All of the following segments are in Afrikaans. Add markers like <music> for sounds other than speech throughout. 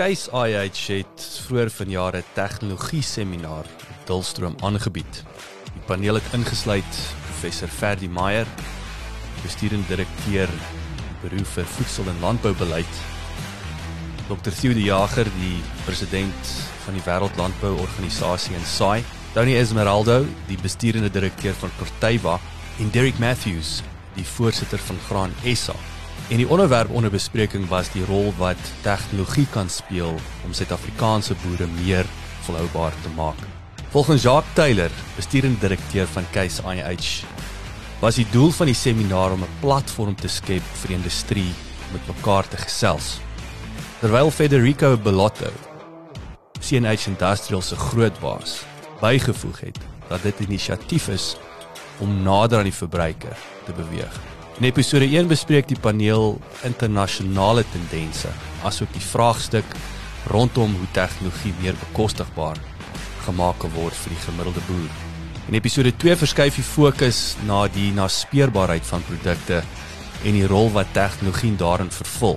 Keis IH het vroeër vanjaar 'n tegnologie seminar op Dulstroom aangebied. Die paneel het ingesluit professor Ferdi Meyer, bestuurende direkteur beroep vir voedsel en landboubeleid, Dr. Theo de Jager, die president van die Wêreldlandbouorganisasie in SAI, Tony Esmeraldo, die bestuurende direkteur van Corteva en Derek Matthews, die voorsitter van Graan SA. En die onderwerp onder bespreking was die rol wat tegnologie kan speel om Suid-Afrikaanse boere meer volhoubaar te maak. Volgens Jacques Taylor, bestuurende direkteur van Case IH, was die doel van die seminar om 'n platform te skep vir industrie om met mekaar te gesels. Terwyl Federico Bellotto, CNH Industrial se grootbaas, bygevoeg het dat dit 'n inisiatief is om nader aan die verbruiker te beweeg. In episode 1 bespreek die paneel internasionale tendense, asook die vraagstuk rondom hoe tegnologie meer bekostigbaar gemaak word vir die gemiddelde boer. In episode 2 verskuif die fokus na die naspeurbaarheid van produkte en die rol wat tegnologie daarin vervul,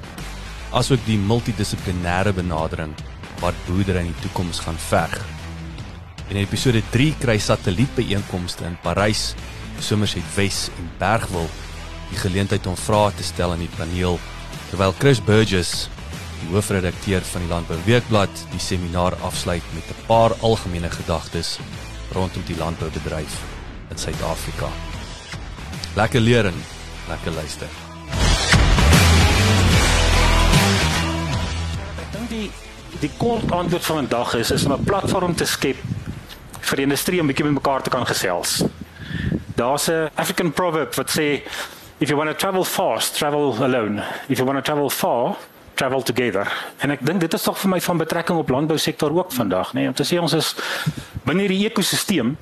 asook die multidissiplinêre benadering wat boerdery in die toekoms gaan verg. In episode 3 kry satellietbeeenkomste in Parys, Somerset Wes en Bergwil die geleentheid om vrae te stel aan die paneel terwyl Chris Burgess, die hoofredakteur van die Landbou Weekblad, die seminaar afsluit met 'n paar algemene gedagtes rondom die landboubedryf in Suid-Afrika. Lekker leer en lekker luister. Ek dink die die kort antwoord van vandag is is om 'n platform te skep vir die industrie om bietjie met mekaar te kan gesels. Daar's 'n African proverb wat sê if you want to travel fast, travel alone. If you want to travel far, travel together. En ek dink dit is tog vir my van betrekking op landbou sektor ook vandag, nê, nee, om te sê ons is binne die ekosisteem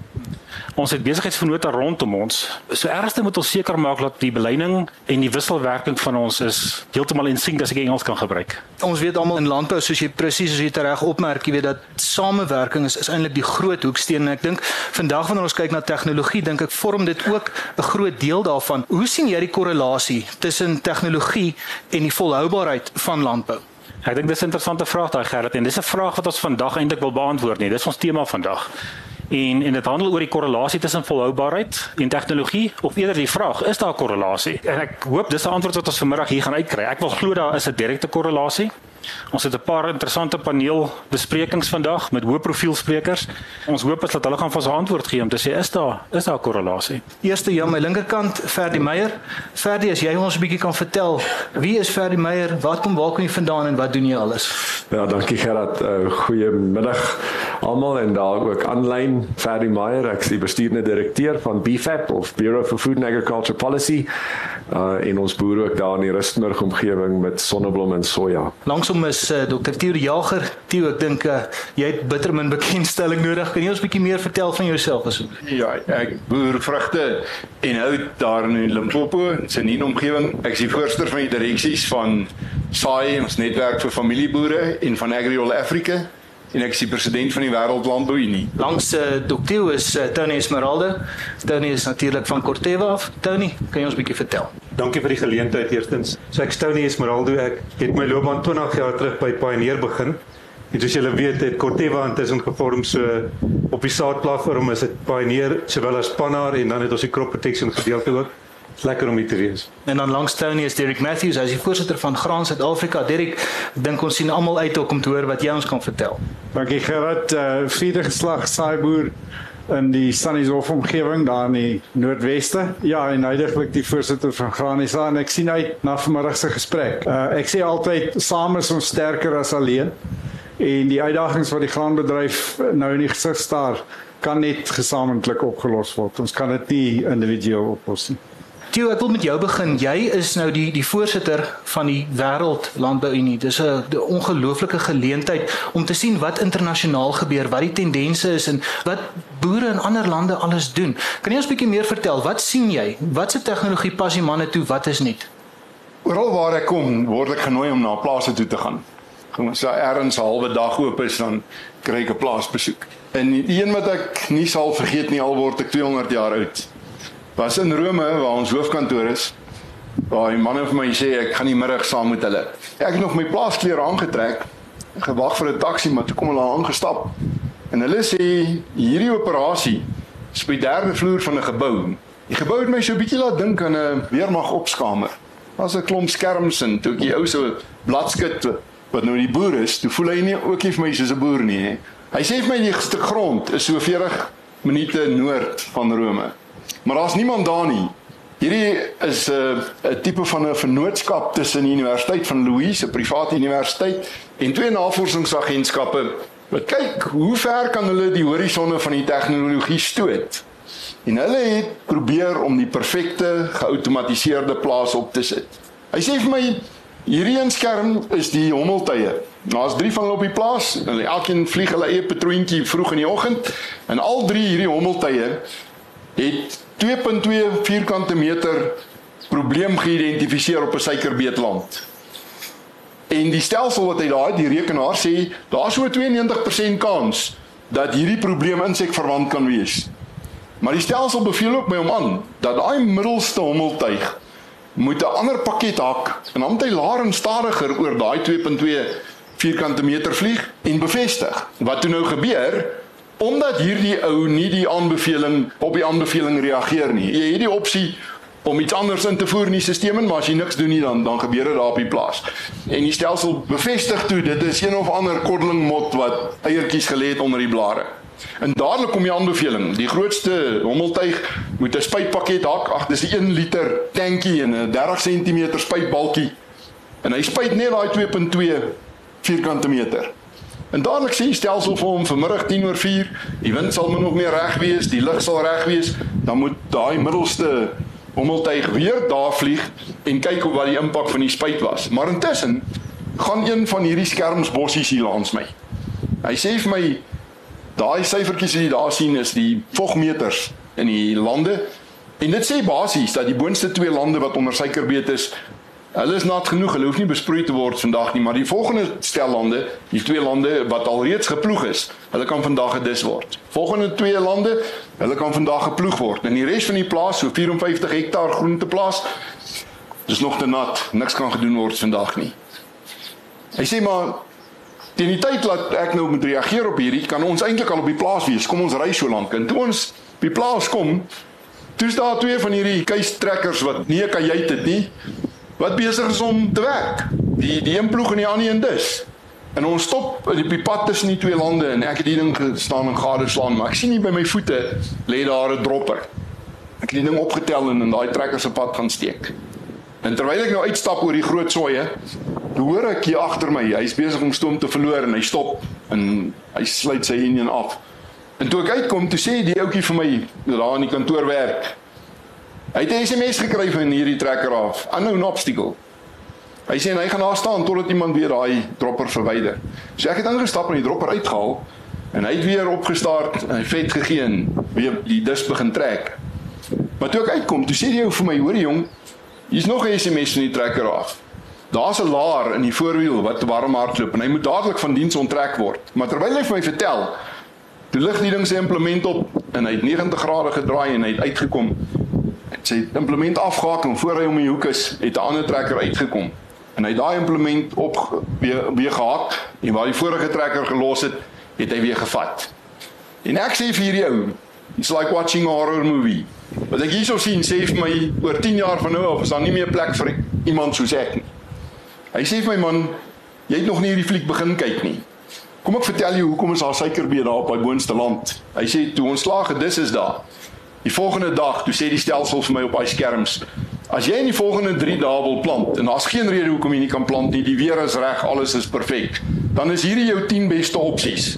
Ons het besigheidsvennote rondom ons. So ergste moet ons seker maak dat die beleining en die wisselwerking van ons is heeltemal in sync as ek Engels kan gebruik. Ons weet almal in landbou soos jy presies as jy reg opmerk, jy weet dat samewerking is, is eintlik die groot hoeksteen en ek dink vandag wanneer ons kyk na tegnologie, dink ek vorm dit ook 'n groot deel daarvan. Hoe sien jy die korrelasie tussen tegnologie en die volhoubaarheid van landbou? Ek dink dis 'n interessante vraag daai Gerrit en dis 'n vraag wat ons vandag eintlik wil beantwoord nie. Dis ons tema vandag en en dit handel oor die korrelasie tussen volhoubaarheid en tegnologie of eerder die vraag is daar korrelasie en ek hoop dis 'n antwoord wat ons vanmiddag hier gaan uitkry ek wil glo daar is 'n direkte korrelasie Ons het 'n paar interessante paneelbesprekings vandag met hoë profielsprekers. Ons hoop is dat hulle gaan vir ons 'n antwoord gee om te sê is daar is daar 'n korrelasie. Eerste ja, my linkerkant Ferdi Meyer. Ferdi, as jy ons 'n bietjie kan vertel, wie is Ferdi Meyer? Wat kom waar kom jy vandaan en wat doen jy alles? Ja, dankie Gerard. Uh, Goeiemiddag almal en daar ook aanlyn Ferdi Meyer, ek is die bestuurende direkteur van BFAP of Bureau for Food and Agriculture Policy. Uh en ons boer ook daar in die Rustenburg omgewing met sonneblom en soja. Langs hom is uh, Dr. Theo Jager. Theo, ek dink uh, jy het bittermin bekendstelling nodig. Kan jy ons 'n bietjie meer vertel van jouself asseblief? Ja, ek boer vrugte en hout daar in Limpopo, in 'n omgewing. Ek is die voorsteur van die direksies van SAI, ons netwerk vir familieboere en van AgriOl Africa en ek is die president van die Wêreldlandbou Unie. Langs uh, Dr. is uh, Tony Esmeralda. Tony is natuurlik van Corteva af. Tony, kan jy ons 'n bietjie vertel? Dankie vir die geleentheid eerstens. So ek Tony Esmeralda, ek het my loopbaan 20 jaar terug by Pioneer begin. En soos julle weet, het Corteva intussen gevorm so op die saadplatform is dit Pioneer sowel as Pannar en dan het ons die crop protection gedeelte ook lekker om hier te wees. En dan langs Tony is Derek Matthews, hy is die voorsitter van Graan Suid-Afrika. Derek, ek dink ons sien almal uit om te hoor wat jy ons kan vertel. Dankie Gerard, uh, vierde geslag saaiboer in die Sunnyhof omgewing daar in die Noordweste. Ja, en heidaglik die voorsitter van Graan SA en ek sien uit na vanmiddag se gesprek. Uh, ek sê altyd saam is ons sterker as alleen. En die uitdagings wat die graanbedryf nou in die gesig staar, kan net gesamentlik opgelos word. Ons kan dit nie individueel oplos nie. Theo, ek wil met jou begin. Jy is nou die die voorsitter van die Wêreld Landbou Unie. Dis 'n ongelooflike geleentheid om te sien wat internasionaal gebeur, wat die tendense is en wat boere in ander lande alles doen. Kan jy ons 'n bietjie meer vertel? Wat sien jy? Wat se tegnologie pas die manne toe? Wat is nie? Oral waar ek kom, word ek genooi om na plase toe te gaan. Ons sê ergens 'n halwe dag oop is dan kry ek 'n plaasbesoek. En die een wat ek nie sal vergeet nie al word ek 200 jaar oud was in Rome waar ons hoofkantoor is. Waar die manne vir my sê ek gaan die middag saam met hulle. Ek het nog my plaasklere aangetrek gewag vir 'n taxi, maar toe kom hulle aangestap. En hulle sê hierdie operasie is by die derde vloer van 'n gebou. Die gebou het my so 'n bietjie laat dink aan 'n weermag opskamer. Daar's 'n klomp skerms en toe ek die ou so bladskit wat nou die boer is, toe voel hy nie ook nie vir my soos 'n boer nie. He. Hy sê vir my die stuk grond is so 40 minute noord van Rome. Maar daar's niemand daar nie. Hierdie is 'n uh, 'n tipe van 'n vennootskap tussen die Universiteit van Louis, 'n private universiteit, en twee navorsingsagentskappe wat kyk hoe ver kan hulle die horisonne van die tegnologie stoot. En hulle het probeer om die perfekte geautomatiseerde plaas op te sit. Hy sê vir my hierdie een skerm is die hommeltye. Daar's 3 van hulle op die plaas. Hulle elkeen vlieg hulle eie patroontjie vroeg in die oggend en al drie hierdie hommeltye het 2.2 vierkante meter probleem geïdentifiseer op 'n suikerbeetland. En die stelsel wat hy daai die rekenaar sê, daar's so 92% kans dat hierdie probleem insekverwant kan wees. Maar die stelsel beveel ook my om aan dat daai middelste hommeltuig moet 'n ander pakket hak en moet hy laer en stadiger oor daai 2.2 vierkante meter vlieg en bevestig. Wat toe nou gebeur? Omdat hierdie ou nie die aanbeveling op die aanbeveling reageer nie. Jy het die opsie om iets anders in te voer in die stelsel, maar as jy niks doen nie dan dan gebeur dit daar op die plaas. En die stelsel bevestig toe dit is een of ander koddelingmot wat eiertjies gelê het onder die blare. En dadelik kom die aanbeveling, die grootste hommeltuig moet 'n spuitpakket hak. Ag, dis 'n 1 liter tankie en 'n 30 cm spuitbalkie. En hy spuit net daai 2.2 vierkante meter. En dadelik sê die stelsel vir hom vanmiddag 10 oor 4, die wind sal min of meer reg wees, die lug sal reg wees, dan moet daai middelste hommeltuig weer daar vlieg en kyk hoe wat die impak van die spuit was. Maar intussen gaan een van hierdie skerms bossies hier langs my. Hy sê vir my daai syfertjies wat jy daar sien is die vogmeters in die lande en dit sê basies dat die boonste twee lande wat onder suikerbeet is Hulle is nat genoeg, hulle hoef nie besproei te word vandag nie, maar die volgende stel lande, die twee lande wat alreeds geploeg is, hulle kan vandag gedis word. Volgende twee lande, hulle kan vandag geploeg word. En die res van die plaas, so 54 hektaar groenteplaas, is nog te nat, niks kan gedoen word vandag nie. Hy sê maar teen die tyd dat ek nou moet reageer op hierdie, kan ons eintlik al op die plaas wees. Kom ons ry so lank en toe ons by die plaas kom, toe staan twee van hierdie keistrekkers wat nie 'n kajuit het nie wat besig is om te werk. Die die een ploeg en die ander een dus. En ons stop op die pad tussen die twee lande en ek het hier ding gestaan en gade slaan, maar ek sien nie by my voete lê daar 'n dropper. Ek het die ding opgetel en in daai trekker se pad gaan steek. En terwyl ek nou uitstap oor die groot soeye, hoor ek hier agter my, hy's besig om stoom te verloor en hy stop en hy sluit sy enjin af. En toe ek uitkom, toe sê die ouetjie vir my, daar in die kantoor werk, Hy het 'n SMS gekry van hierdie trekker af. Unknown obstacle. Hy sê hy gaan daar staan totdat iemand weer daai dropper verwyder. So ek het ingestap en die dropper uitgehaal en hy het weer opgestart en hy vet gegee en weer die dis begin trek. Maar toe ek uitkom, toe sê ou vir my, hoor jong, hier's nog 'n SMS van die trekker af. Daar's 'n laar in die voorwiel wat warm hardloop en hy moet dadelik van diens onttrek word. Maar terwyl hy vir my vertel, toe lig die ding sy implement op en hy het 90 grade gedraai en hy het uitgekom sy implement afgehaak en voor hy om die hoek is, het 'n ander trekker uitgekom. En hy daai implement op weer weer gehak en waar die vorige trekker gelos het, het hy weer gevat. En ek sê vir hierdie ou, it's like watching a horror movie. Wat ek hierso sien sê vir my oor 10 jaar van nou af is daar nie meer plek vir iemand soos ek nie. Hy sê vir my man, jy het nog nie hierdie fliek begin kyk nie. Kom ek vertel jou hoekom is daar suikerbeet daar op by boonste land. Hy sê toe ons slaag gedis is daar. Die volgende dag, toe sê die stelsel vir my op daai skerms, as jy in die volgende 3 dae wil plant en daar's geen rede hoekom jy nie kan plant nie, die weer is reg, alles is perfek, dan is hierdie jou 10 beste opsies.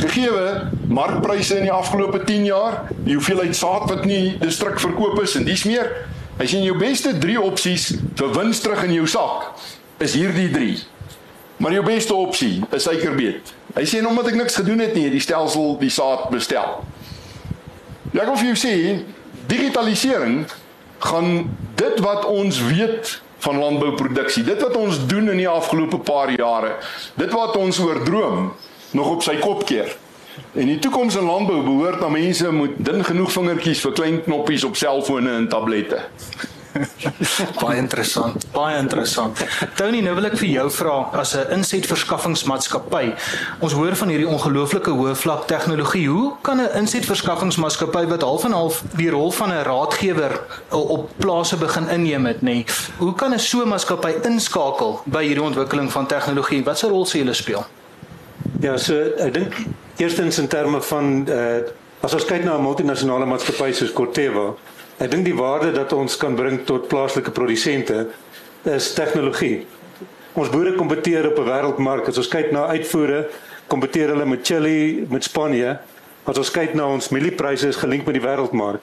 Gegeewe markpryse in die afgelope 10 jaar, die hoeveelheid saad wat nie distrik verkoop is en dis meer, as jy jou beste 3 opsies vir wins terug in jou sak, is hierdie 3. Maar jou beste opsie is suikerbeet. Hy sê omdat ek niks gedoen het nie, het die stelsel die saad bestel. Ja, wil vir jou sê, digitalisering gaan dit wat ons weet van landbouproduksie, dit wat ons doen in die afgelope paar jare, dit wat ons oor droom, nog op sy kop keer. En die toekoms in landbou behoort aan mense met dun genoeg vingertjies vir klein knoppies op selfone en tablette. Baie interessant, baie interessant. Tony, nou wil ek vir jou vra as 'n insetverskaffingsmaatskappy. Ons hoor van hierdie ongelooflike hoë vlak tegnologie. Hoe kan 'n insetverskaffingsmaatskappy wat half en half die rol van 'n raadgewer op plase begin inneem het, nê? Hoe kan 'n so 'n maatskappy inskakel by hierdie ontwikkeling van tegnologie? Wat 'n rol sê julle speel? Ja, so ek dink eerstens in terme van uh as ons kyk na 'n multinasjonale maatskappy soos Corteva, ek dink die waarde dat ons kan bring tot plaaslike produsente is tegnologie. Ons boere kompeteer op 'n wêreldmark. As ons kyk na uitvoere, kompeteer hulle met Chili, met Spanje. As ons kyk na ons mieliepryse is gelink met die wêreldmark.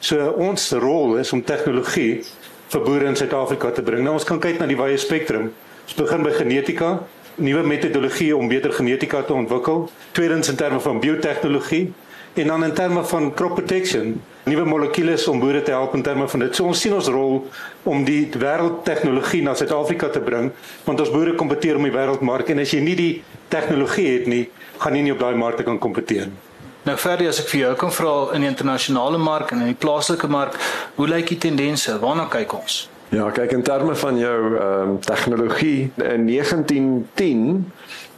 So ons rol is om tegnologie vir boere in Suid-Afrika te bring. Nou ons kan kyk na die wye spektrum. Ons begin by genetika, nuwe metodologieë om beter genetika te ontwikkel. Tweedens in terme van biotehnologie en dan in terme van crop protection, nuwe molekules om boere te help in terme van dit. So ons sien ons rol om die wêreldtegnologie na Suid-Afrika te bring, want ons boere kompeteer om die wêreldmark en as jy nie die tegnologie het nie, gaan jy nie op daai markte kan kompeteer nie. Nou verder as ek vir jou kan vra in die internasionale mark en in die plaaslike mark, hoe lyk die tendense? Waarna kyk ons? Ja, kyk in terme van jou ehm um, tegnologie in 1910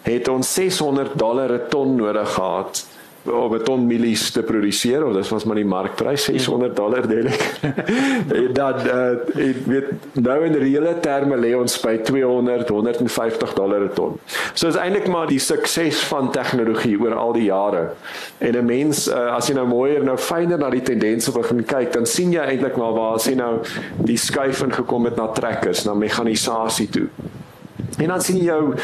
het ons 600 dollar 'n ton nodig gehad om 'n ton mielies te produseer of dit was maar die markprys 600 dollar delik. <laughs> en dan uh, ek weet nou in reële terme lê ons by 200 150 dollar 'n ton. So is eintlik maar die sukses van tegnologie oor al die jare. En 'n mens uh, as jy nou mooier nou fyner na die tendense begin kyk, dan sien jy eintlik maar waar sien nou die skuif ingekom het na trekkers, na mekanisasie toe. En dan sien jy jou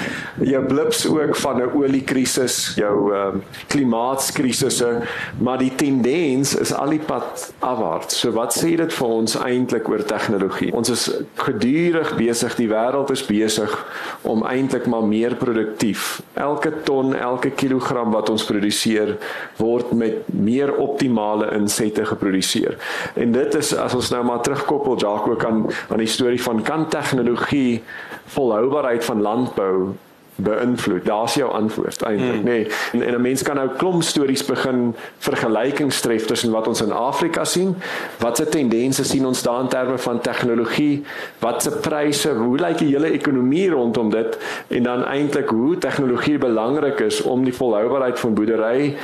jou blips ook van 'n oliekrisis, jou ehm um, klimaatskrisisse, maar die tendens is al die pad afwaarts. So wat sê dit vir ons eintlik oor tegnologie? Ons is gedurig besig, die wêreld is besig om eintlik maar meer produktief. Elke ton, elke kilogram wat ons produseer, word met meer optimale insette geproduseer. En dit is as ons nou maar terugkoppel Jacques ook aan aan die storie van kan tegnologie volhoubaarheid van landbou beïnvloed. Daar's jou antwoord eintlik, hmm. nê. Nee. En, en 'n mens kan nou klomp stories begin vergelykings tref tussen wat ons in Afrika sien, watse tendense sien ons daar in terme van tegnologie, watse pryse, hoe lyk die hele ekonomie rondom dit en dan eintlik hoe tegnologie belangrik is om die volhoubaarheid van boerdery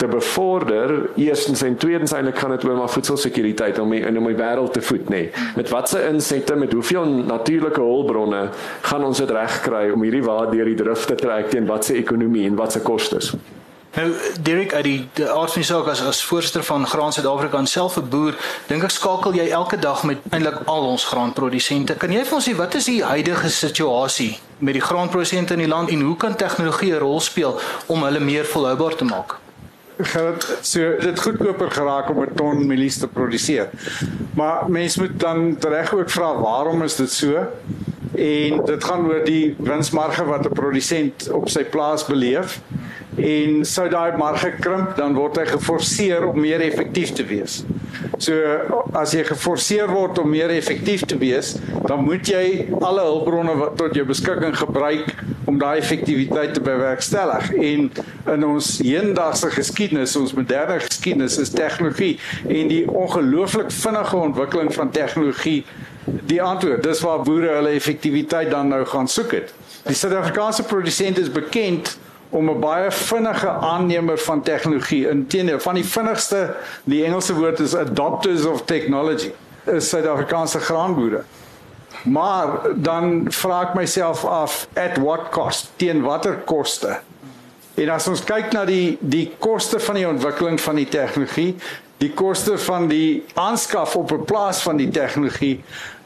te bevorder. Eerstens en tweedens eintlik gaan dit oor maar voedselsekuriteit om in om die wêreld te voed, nê. Nee. Met watse insette, met hoeveel natuurlike hulpbronne gaan ons dit regkry om hierdie waar deur die drif te trek teen watse ekonomie en watse kostes? Nou Derek uit die, die aard van die saak as as voorsitter van Graan Suid-Afrika en self 'n boer, dink ek skakel jy elke dag met eintlik al ons graanprodusente. Kan jy vir ons sê wat is die huidige situasie met die graanprodusente in die land en hoe kan tegnologie 'n rol speel om hulle meer volhoubaar te maak? Geld so dit goedkoper geraak om 'n ton mielies te produseer. Maar mense moet dan reg ook vra waarom is dit so? En dit gaan oor die winsmarge wat 'n produsent op sy plaas beleef en sou daai marge krimp dan word hy geforseer om meer effektief te wees. So as jy geforseer word om meer effektief te wees, dan moet jy alle hulpbronne wat tot jou beskikking gebruik om daai effektiwiteit te bewerkstellig. En in ons hedendaagse geskiedenis, ons moderne geskiedenis is tegnologie en die ongelooflik vinnige ontwikkeling van tegnologie die antwoord. Dis waar boere hulle effektiwiteit dan nou gaan soek het. Die Suid-Afrikaanse produsent is bekend om 'n baie vinnige aannemer van tegnologie in teenoor van die vinnigste die Engelse woord is adopters of technology is Suid-Afrikaanse graanboere. Maar dan vra ek myself af at what cost? Teen watter koste? En as ons kyk na die die koste van die ontwikkeling van die tegnologie, die koste van die aanskaf op 'n plaas van die tegnologie,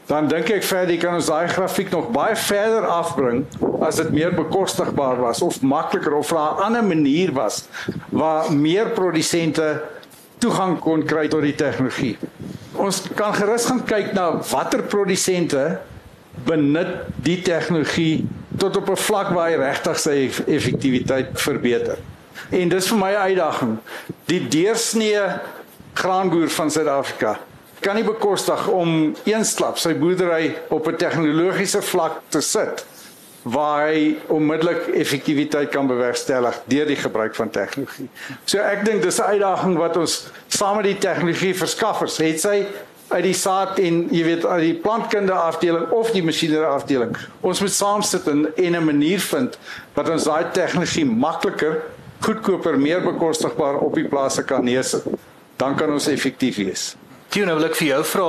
dan dink ek verder kan ons daai grafiek nog baie verder afbring as dit meer bekostigbaar was of makliker of 'n ander manier was waar meer produsente toegang kon kry tot die tegnologie. Ons kan gerus gaan kyk na watter produsente benut die tegnologie tot op 'n vlak waar hy regtig sy effektiwiteit verbeter. En dis vir my 'n uitdaging. Die deursnee graanboer van Suid-Afrika kan nie bekostig om eensklap sy boerdery op 'n tegnologiese vlak te sit waar hy onmiddellik effektiwiteit kan bewerkstellig deur die gebruik van tegnologie. So ek dink dis 'n uitdaging wat ons saam met die tegnologie verskaffers, het sy uit die saad en jy weet uit die plantkunde afdeling of die masjinerie afdeling. Ons moet saam sit en, 'n manier vind wat ons daai tegnologie makliker, goedkoper, meer bekostigbaar op die plase kan neersit. Dan kan ons effektief wees. Tien nou wil ek vir jou vra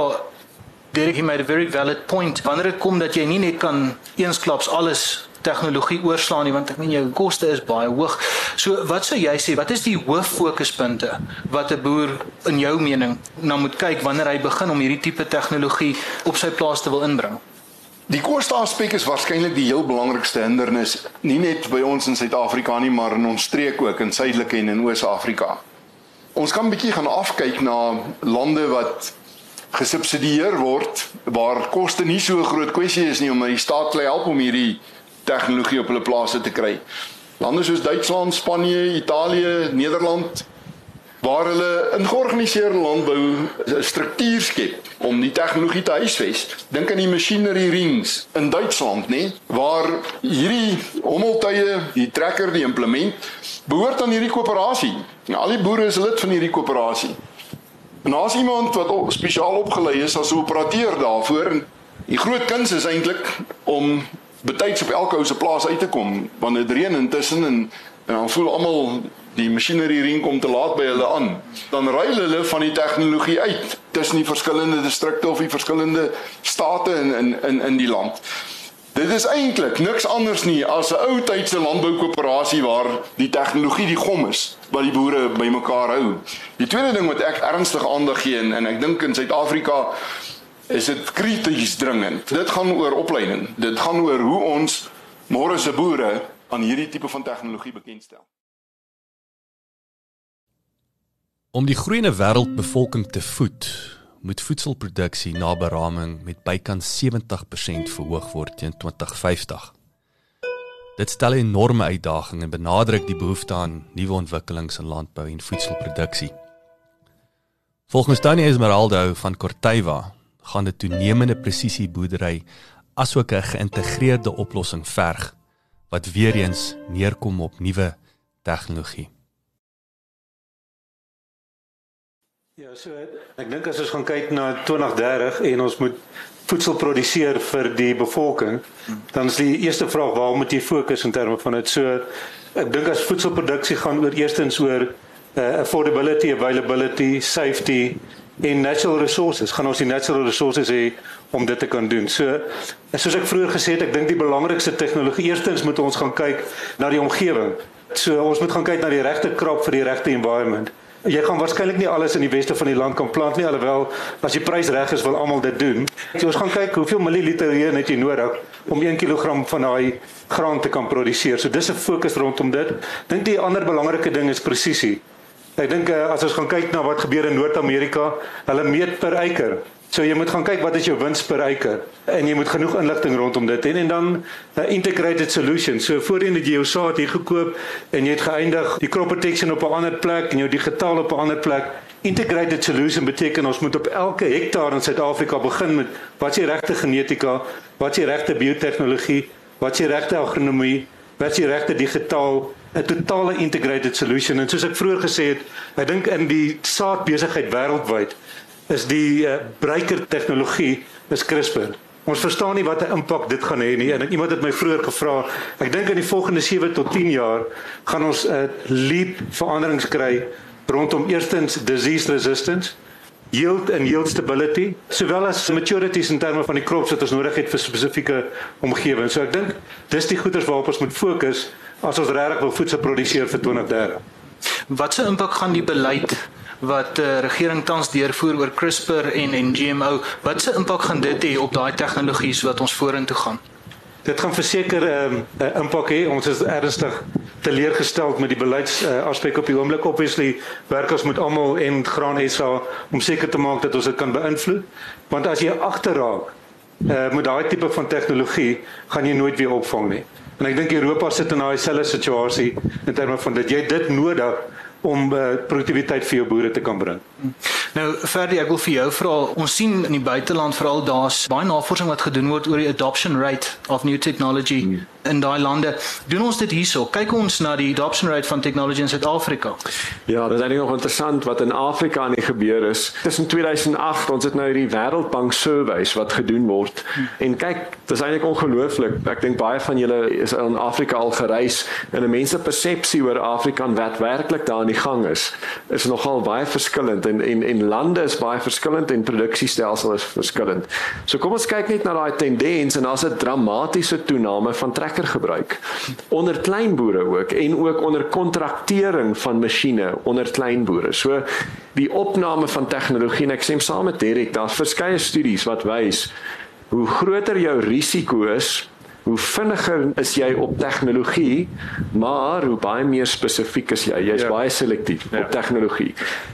Derek made a very valid point. Wanneer dit kom dat jy nie net kan eensklaps alles tegnologie oorslaan nie want ek meen jou koste is baie hoog. So wat sou jy sê, wat is die hoof fokuspunte wat 'n boer in jou mening na moet kyk wanneer hy begin om hierdie tipe tegnologie op sy plaas te wil inbring? Die koste aspek is waarskynlik die heel belangrikste hindernis, nie net by ons in Suid-Afrika nie, maar in ons streek ook in Suidelike en in Oos-Afrika. Ons kan 'n bietjie gaan afkyk na lande wat gesubsidieer word waar koste nie so groot kwessie is nie om die staat te help om hierdie tegnologie op hulle plase te kry. Lande soos Duitsland, Spanje, Italië, Nederland waar hulle in georganiseerde landbou 'n struktuur skep om die tegnologie te huisves. Dink aan die machinery rings in Duitsland, nê, waar hierdie hommeltuie, die trekker, die implement behoort aan hierdie koöperasie. Nou, al die boere is lid van hierdie koöperasie. En daar's iemand wat op, spesiaal opgelei is as 'n operateur daarvoor en die groot kuns is eintlik om betyds op elke ou se plaas uit te kom wanneer dit reën intussen en, en dan voel almal die masjinerie ring kom te laat by hulle aan. Dan ruil hulle van die tegnologie uit tussen die verskillende distrikte of die verskillende state in in in in die land. Dit is eintlik niks anders nie as 'n ou tydse landboukoöperasie waar die tegnologie die gom is wat die boere bymekaar hou. Die tweede ding wat ek ernstig aandag gee en, en ek dink in Suid-Afrika is dit krities dringend. Dit gaan oor opleiding. Dit gaan oor hoe ons môre se boere aan hierdie tipe van tegnologie bekendstel. Om die groeiende wêreldbevolking te voed, moet voedselproduksie na beraming met bykans 70% verhoog word teen 2050. Dit stel 'n enorme uitdaging en benadruk die behoefte aan nuwe ontwikkelings in landbou en voedselproduksie. Volgens Tony Esmeraldo van Corteva gaan dit toenemende presisieboerdery asook 'n geïntegreerde oplossing verg wat weer eens neerkom op nuwe tegnologie. Ja, so ek dink as ons gaan kyk na 2030 en ons moet voedsel produseer vir die bevolking, dan is die eerste vraag waar moet jy fokus in terme van dit? So ek dink as voedselproduksie gaan oor eerstens oor uh, affordability, availability, safety en natural resources gaan ons die natural resources hê om dit te kan doen. So soos ek vroeër gesê het, ek dink die belangrikste tegnologie eerstens moet ons gaan kyk na die omgewing. So ons moet gaan kyk na die regte krop vir die regte environment. Jy gaan waarskynlik nie alles in die weste van die land kan plant nie alhoewel as die prys reg is wil almal dit doen. So ons gaan kyk hoeveel milliliter reën het jy nodig om 1 kg van daai graan te kan produseer. So dis 'n fokus rondom dit. Dink die ander belangrike ding is presisie. Ek dink uh, as ons gaan kyk na wat gebeur in Noord-Amerika, hulle meet per eiker. So jy moet gaan kyk wat is jou wins per eiker en jy moet genoeg inligting rondom dit en, en dan 'n uh, integrated solution. So voorheen het jy jou saad hier gekoop en jy het geëindig die crop protection op 'n ander plek en jou digitaal op 'n ander plek. Integrated solution beteken ons moet op elke hektaar in Suid-Afrika begin met wat is die regte genetika, wat is die regte biotehnologie, wat is die regte agronomie, wat is die regte digitaal 'n totale integrated solution en soos ek vroeër gesê het, ek dink in die saadbesigheid wêreldwyd is die uh, breker tegnologie is CRISPR. Ons verstaan nie wat 'n impak dit gaan hê nie en iemand het my vroeër gevra, ek dink in die volgende 7 tot 10 jaar gaan ons 'n uh, leap veranderings kry rondom eerstens disease resistance yield and yield stability sowel as maturities in terme van die crops wat ons nodig het vir spesifieke omgewings. So ek dink dis die goeders waarop ons moet fokus as ons regtig wil voedsel produseer vir 2030. Wat se impak gaan die beleid wat uh, regering tans deurvoer oor CRISPR en en GMO, wat se impak gaan dit hê op daai tegnologies wat ons vorentoe gaan? Dit gaan verseker 'n um, uh, impak hê. Ons is ernstig teleurgesteld met die beleids uh, op die oomblik. Obviously, werkers moet almal en graan SA om seker te maak dat ons dit kan beïnvloed. Want as jy agterraak uh, met daai tipe van tegnologie, gaan jy nooit weer opvang nie. En ek dink Europa sit in daai selfde situasie in terme van dat jy dit nodig om uh, produktiwiteit vir jou boere te kan bring. Nou Ferdi, ek wil vir jou vra, ons sien in die buiteland veral daar's baie navorsing wat gedoen word oor die adoption rate of new technology hmm. In daai lande. Doen ons dit hierso? Kyk ons na die adoption rate van tegnologie in Suid-Afrika. Ja, dit is nog interessant wat in Afrika aan die gebeur is. Tussen 2008, ons het nou hierdie Wêreldbank surveys wat gedoen word. Hmm. En kyk, dit is eintlik ongelooflik. Ek dink baie van julle is in Afrika al gereis en 'n mense persepsie oor Afrika en wat werklik daar aan die gang is, is nogal baie verskillend en en en lande is baie verskillend en produksiestelsel is verskillend. So kom ons kyk net na daai tendens en daar's 'n dramatiese toename van trekkergebruik onder kleinboere ook en ook onder kontraktering van masjiene onder kleinboere. So die opname van tegnologie en ek sê saam met Derek, daar's verskeie studies wat wys hoe groter jou risiko is hoe vinniger is jy op tegnologie, maar hoe baie meer spesifiek is jy. Jy's ja. baie selektief ja. op tegnologie.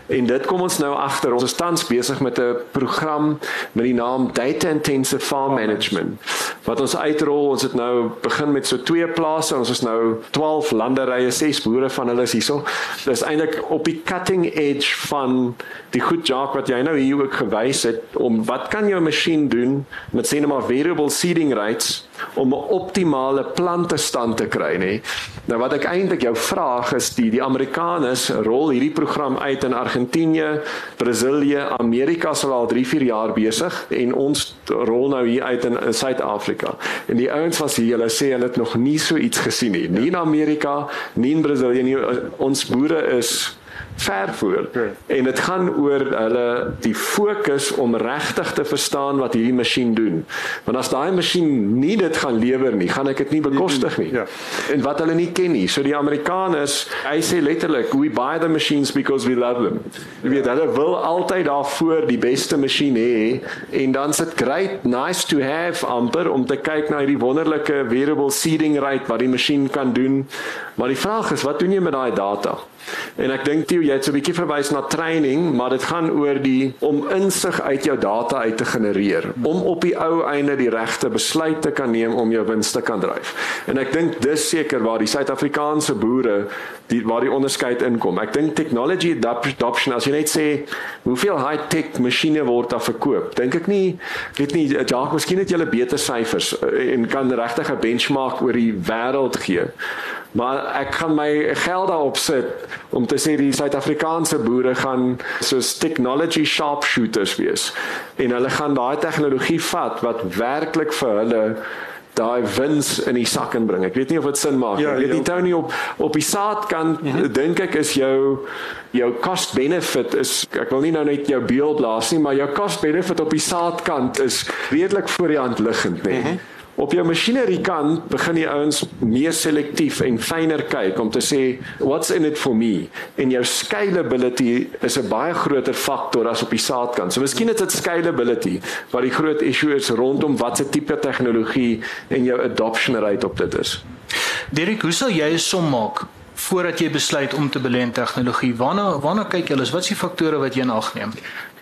En dit kom ons nou agter. Ons is tans besig met 'n program met die naam Data Intensive Farm Management. Wat ons uitrol, ons het nou begin met so twee plase. Ons is nou 12 landerye, 6 boere van hulle is hierso. Dis eintlik op die cutting edge van die goed job wat jy nou hier ook gewys het om wat kan jou masjien doen met sê net maar variable seeding rates om 'n optimale plantestand te kry nê. Nou wat ek eintlik jou vraag is die die Amerikaners rol hierdie program uit in Argentinië, Brasilië, Amerika sal al 3, 4 jaar besig en ons rol nou hier uit in Suid-Afrika. En die ouens was hier, hulle sê hulle het nog nie so iets gesien nie. Nie in Amerika, nie in Brasilië nie. Ons boere is ver voor. En dit gaan oor hulle die fokus om regtig te verstaan wat hierdie masjien doen. Want as daai masjien nie dit gaan lewer nie, gaan ek dit nie bekostig nie. Ja. En wat hulle nie ken nie. So die Amerikaners, hy sê letterlik, we buy the machines because we love them. Jy weet hulle wil altyd daarvoor die beste masjien hê en dan sit great nice to have amper om te kyk na hierdie wonderlike variable seeding rate wat die masjien kan doen. Maar die vraag is, wat doen jy met daai data? En ek dink jy het so 'n bietjie verwys na training, maar dit gaan oor die om insig uit jou data uit te genereer, om op die ou einde die regte besluit te kan neem om jou wins te kan dryf. En ek dink dis seker waar die Suid-Afrikaanse boere die waar die onderskeid inkom. Ek dink technology adoption as jy net sê hoeveel high-tech masjiene word daar verkoop. Dink ek nie weet nie Jacques, miskien het jy beter syfers eh, en kan regtig 'n benchmark oor die wêreld gee. Maar ek gaan my geld daarop sit om te sê die Suid-Afrikaanse boere gaan soos technology sharpshooters wees en hulle gaan daai tegnologie vat wat werklik vir hulle daai wins in die sak inbring. Ek weet nie of dit sin maak nie. Ja, ek weet nie Tony op op die saadkant mm -hmm. dink ek is jou jou cost benefit is ek wil nie nou net jou beeld blaas nie, maar jou cost benefit op die saadkant is redelik voor die hand liggend, nee. Mm -hmm. Op jou masjinerie kant begin die ouens meer selektief en fyner kyk om te sê what's in it for me en jou scalability is 'n baie groter faktor as op die saadkant. So miskien is dit scalability wat die groot issue is rondom watse tipe tegnologie en jou adoption rate op dit is. Derek, hoe sal jy 'n som maak voordat jy besluit om te belê in tegnologie? Waarna waarna kyk jy? Wat is die faktore wat jy in ag neem?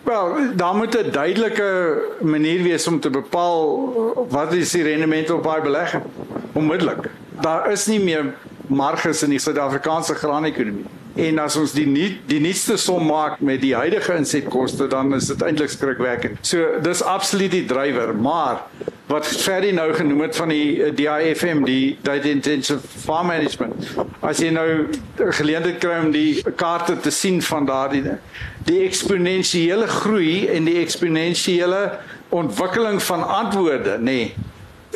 Wel, daar moet 'n duidelike manier wees om te bepaal wat is die rendement op daai belegging onmiddellik. Daar is nie meer marges in die Suid-Afrikaanse graanekonomie. En as ons die nie die nuutste som maak met die huidige insetkoste, dan is dit eintlik skrikwekkend. So dis absoluut die drywer, maar wat Ferry nou genoem het van die DIFM, die Data Intensive Farm Management. As jy nou geleentheid kry om die kaarte te sien van daardie die eksponensiële groei en die eksponensiële ontwikkeling van antwoorde, nê, nee,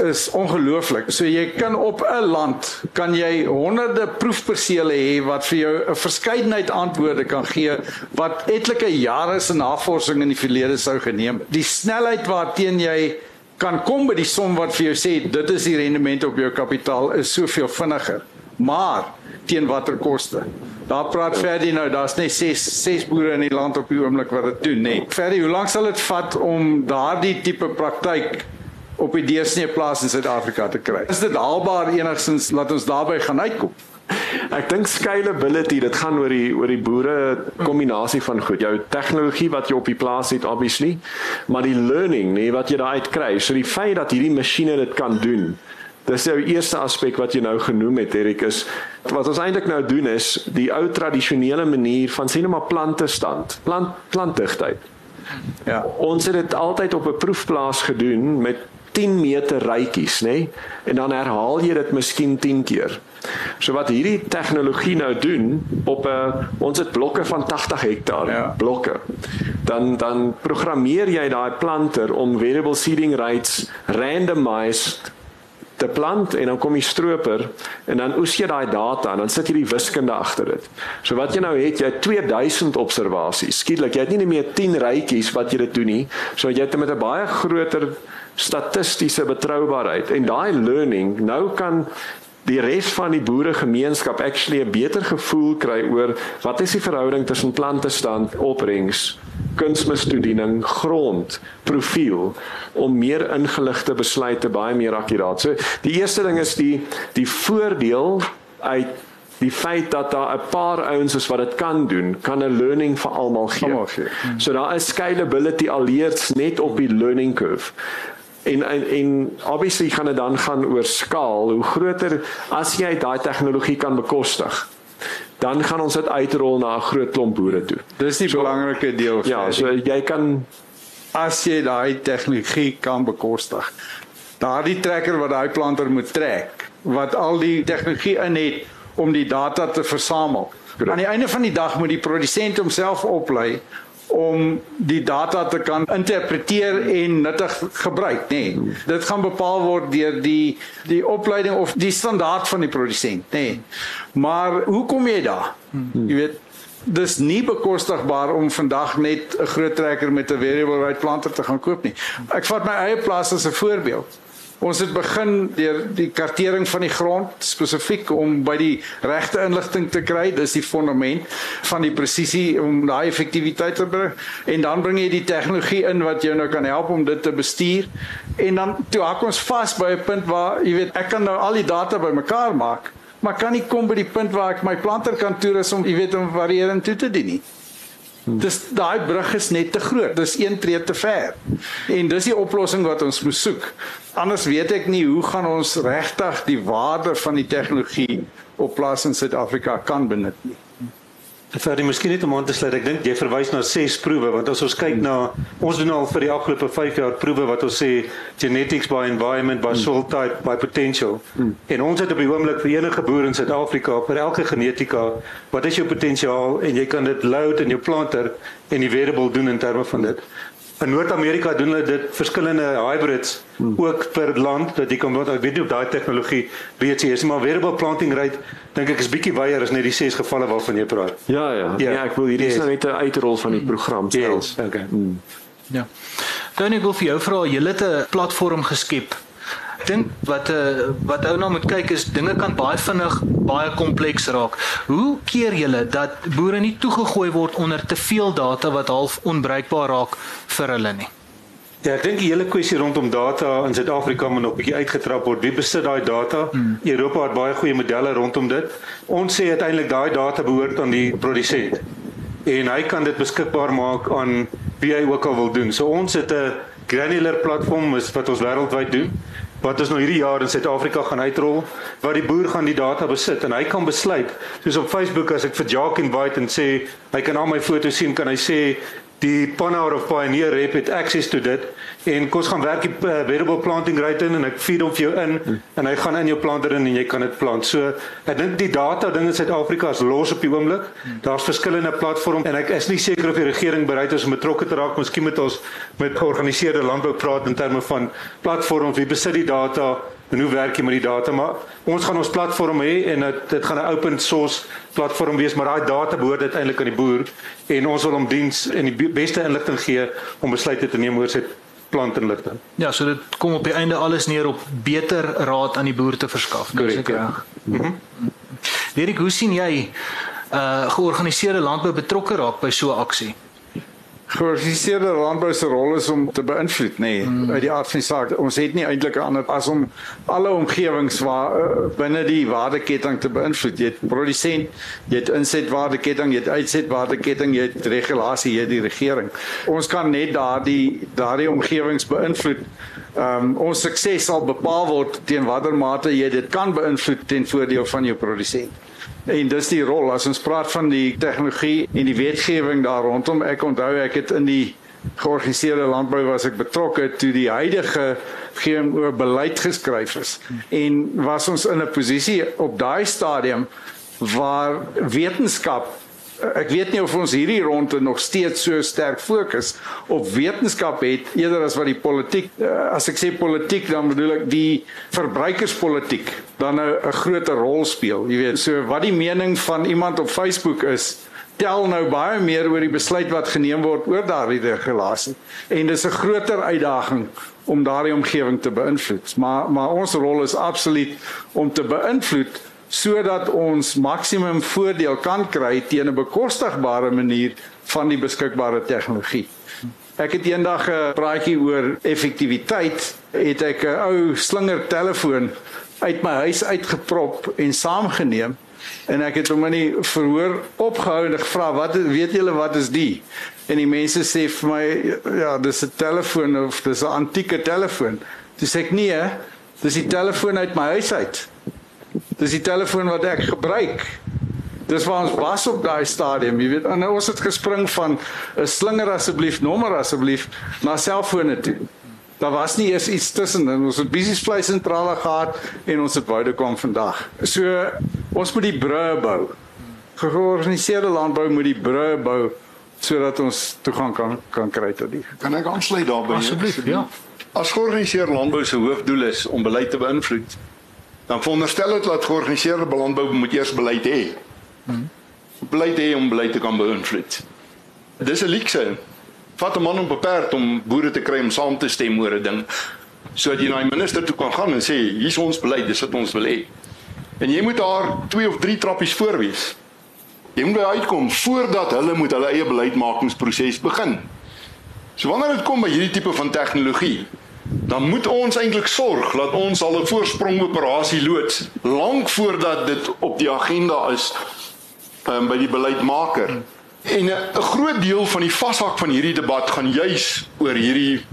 is ongelooflik. So jy kan op 'n land kan jy honderde proefpersele hê wat vir jou 'n verskeidenheid antwoorde kan gee wat etlike jare se navorsing in die verlede sou geneem. Die snelheid waarteen jy kan kom by die som wat vir jou sê dit is die rendement op jou kapitaal is soveel vinniger. Maar teen watter koste? Daar praat Ferdi nou, daar's net 6 6 boere in die land op die oomblik wat dit doen, nê. Ferdi, hoe lank sal dit vat om daardie tipe praktyk op die deursnee plaas in Suid-Afrika te kry? Is dit haalbaar enigstens laat ons daarby gaan uitkom? <laughs> Ek dink scalability, dit gaan oor die oor die boere kombinasie van goed. Jou tegnologie wat jy op die plaas het obviously, maar die learning, nee, wat jy daar uit kry. So die feit dat hierdie masjiene dit kan doen Dis jou eerste aspek wat jy nou genoem het, Erik, is wat ons eintlik nou doen is die ou tradisionele manier van sien maar plante stand, plant plantdigtheid. Ja, ons het dit altyd op 'n proefplaas gedoen met 10 meter rytjies, nê? Nee? En dan herhaal jy dit miskien 10 keer. So wat hierdie tegnologie nou doen op 'n ons het blokke van 80 hektaar ja. blokke. Dan dan programmeer jy daai planter om variable seeding rates randomized te plant en dan kom die stroper en dan oes jy daai data en dan sit jy die wiskunde agter dit. So wat jy nou het, jy het 2000 observasies. Skielik, jy het nie net meer 10 rytjies wat jy dit doen nie. So jy het met 'n baie groter statistiese betroubaarheid en daai learning nou kan die res van die boeregemeenskap actually 'n beter gevoel kry oor wat is die verhouding tussen plantestand, opbrengs, kunsmistoediening, grond, profiel om meer ingeligte besluite baie meer akkuraat. So die eerste ding is die die voordeel uit die feit dat daar 'n paar ouens is wat dit kan doen, kan 'n learning vir almal gee. Almal gee. So daar is scalability aleers net op die learning curve en en, en obviously gaan dit dan gaan oor skaal. Hoe groter as jy daai tegnologie kan bekostig dan gaan ons dit uitrol na 'n groot klomp boere toe. Dis die so, belangrike deel ja so jy kan as jy daai tegnologie kan bekostig daardie trekker wat daai planter moet trek wat al die tegnologie in het om die data te versamel. Aan die einde van die dag moet die produsent homself oplei om die data te kan interpreteer en nuttig gebruik, nê. Nee. Dit gaan bepaal word deur die die opleiding of die standaard van die produsent, nê. Nee. Maar hoe kom jy daar? Jy weet dis nie bekostigbaar om vandag net 'n groot trekker met 'n variable rate planter te gaan koop nie. Ek vat my eie plaas as 'n voorbeeld. Ons het begin deur die kartering van die grond spesifiek om by die regte inligting te kry. Dis die fondament van die presisie om daai effektiwiteit te bring. En dan bring jy die tegnologie in wat jou nou kan help om dit te bestuur. En dan toe hak ons vas by 'n punt waar jy weet ek kan nou al die data bymekaar maak, maar kan nie kom by die punt waar ek my planter kan toerus om jy weet om variërend toe te dien nie. Dis daai brug is net te groot. Dis een tree te ver. En dis die oplossing wat ons moet soek. Anders weet ek nie hoe gaan ons regtig die waarde van die tegnologie op plaas in Suid-Afrika kan benut nie. Vir die miskien net om aan te sluit, ek dink jy verwys na ses proewe want as ons kyk na ons doen al vir die afgelope 5 jaar proewe wat ons sê genetics by environment by soil type by potential. En ons het op die oomblik vir enige boer in Suid-Afrika vir elke genetika, wat is jou potensiaal en jy kan dit load in jou planter en die variable doen in terme van dit. In Noord-Amerika doen hulle dit verskillende hybrids hmm. ook per land dat jy kan wat ek weet nie of daai tegnologie reeds is maar variable planting rate dink ek is bietjie wyer as net die ses gevalle waarvan jy praat. Ja ja. Ja, ja ek wil hierdie yes. is nou net 'n uitrol van die hmm. program self. Yes. Okay. Hmm. Ja. Dan ek wil vir jou vra, jy het 'n platform geskep dink wat 'n eh, wat ou nou moet kyk is dinge kan baie vinnig baie kompleks raak. Hoe keer julle dat boere nie toegegooi word onder te veel data wat half onbruikbaar raak vir hulle nie? Ja, ek dink die hele kwessie rondom data in Suid-Afrika moet nog 'n bietjie uitgetrap word. Wie besit daai data? Hmm. Europa het baie goeie modelle rondom dit. Ons sê uiteindelik daai data behoort aan die produsent. En hy kan dit beskikbaar maak aan wie hy ook al wil doen. So ons het 'n granular platform wat ons wêreldwyd doen wat ons nou hierdie jaar in Suid-Afrika gaan uitrol waar die boer gaan die data besit en hy kan besluit soos op Facebook as ek vir Jacques invite en sê hy kan al my foto's sien kan hy sê die Panaur of Pioneer Rep het access to dit en kos gaan werk die uh, variable planting rate in en ek feed hom vir jou in hmm. en hy gaan in jou planter in en jy kan dit plant. So ek dink die data ding in Suid-Afrika is los op die oomblik. Hmm. Daar's verskillende platforms en ek is nie seker of die regering bereid is om betrokke te raak. Miskien moet ons met georganiseerde landbou praat in terme van platforms wie besit die data en hoe werk jy met die data maar ons gaan ons platform hê en dit dit gaan 'n open source platform wees maar daai data behoort uiteindelik aan die boer en ons wil hom diens en die beste inligting gee om besluite te neem oor sy plantinligting. Ja, so dit kom op die einde alles neer op beter raad aan die boer te verskaf. Korrek. Ja. Mhm. Mm Derek, hoe sien jy uh georganiseerde landbou betrokke raak by so 'n aksie? Georganiseerde landbou se rol is om te beïnvloed, nê, nee, mm. uit die aard van die saak. Ons het nie eintlik ander as om alle omgewings waar uh, binne die waardeketting te beïnvloed. Jy het produsent, jy het insetwaardeketting, jy het uitsetwaardeketting, jy het regulasie, jy het die regering. Ons kan net daardie daardie omgewings beïnvloed. Ehm um, ons sukses sal bepaal word teen watter mate jy dit kan beïnvloed ten voordeel van jou produsent. En dis die rol as ons praat van die tegnologie en die wetgewing daar rondom. Ek onthou ek het in die georganiseerde landbou was ek betrokke toe die huidige GMO beleid geskryf is. En was ons in 'n posisie op daai stadium waar wetenskap ek weet nie of ons hierdie ronde nog steeds so sterk fokus op wetenskap het eerder as wat die politiek eh, as ek sê politiek dan bedoel ek die verbruikerspolitiek dan nou 'n groter rol speel. Jy weet so wat die mening van iemand op Facebook is tel nou baie meer oor die besluit wat geneem word oor daardie regulasie. En dis 'n groter uitdaging om daardie omgewing te beïnvloed. Maar maar ons rol is absoluut om te beïnvloed sodat ons maksimum voordeel kan kry teen 'n bekostigbare manier van die beskikbare tegnologie. Ek het eendag 'n praatjie oor effektiwiteit, het ek 'n ou slinger telefoon uit my huis uitgeprop en saamgeneem en ek het hom in die verhoor opgehou en gevra wat weet julle wat is die? En die mense sê vir my ja dis 'n telefoon of dis 'n antieke telefoon. Dis ek nee dis die telefoon uit my huis uit Dis die telefoon wat ek gebruik. Dis waar ons was op daai stadium, jy weet, nou ons het gespring van 'n slinger asseblief, nommer asseblief na selfone toe. Daar was nie eers iets tussen en ons het besies vlei sentrale gehad en ons het woude kom vandag. So ons moet die brûe bou. Georganiseerde landbou moet die brûe bou sodat ons toegang kan kan kry tot die. Kan ek aansluit daarbey? Asseblief, ja. As georganiseerde landbou se hoofdoel is om beleid te beïnvloed, dan veronderstel dit dat georganiseerde landbou moet eers beleid hê. Hmm. Beleid hê om beleid te kan beïnvloed. Dis 'n leekse. Vat 'n man op 'n perd om boere te kry om saam te stem oor 'n ding sodat jy na die minister toe kan gaan en sê hier's ons beleid, dis wat ons wil hê. En jy moet daar 2 of 3 trappies voor wees. Jy moet uitkom voordat hulle moet hulle eie beleidsmakingsproses begin. So wanneer dit kom by hierdie tipe van tegnologie, dan moet ons eintlik sorg dat ons al 'n voorsprong operasie loods lank voordat dit op die agenda is um, by die beleidsmaker. En 'n groot deel van die vashak van hierdie debat gaan juis oor hierdie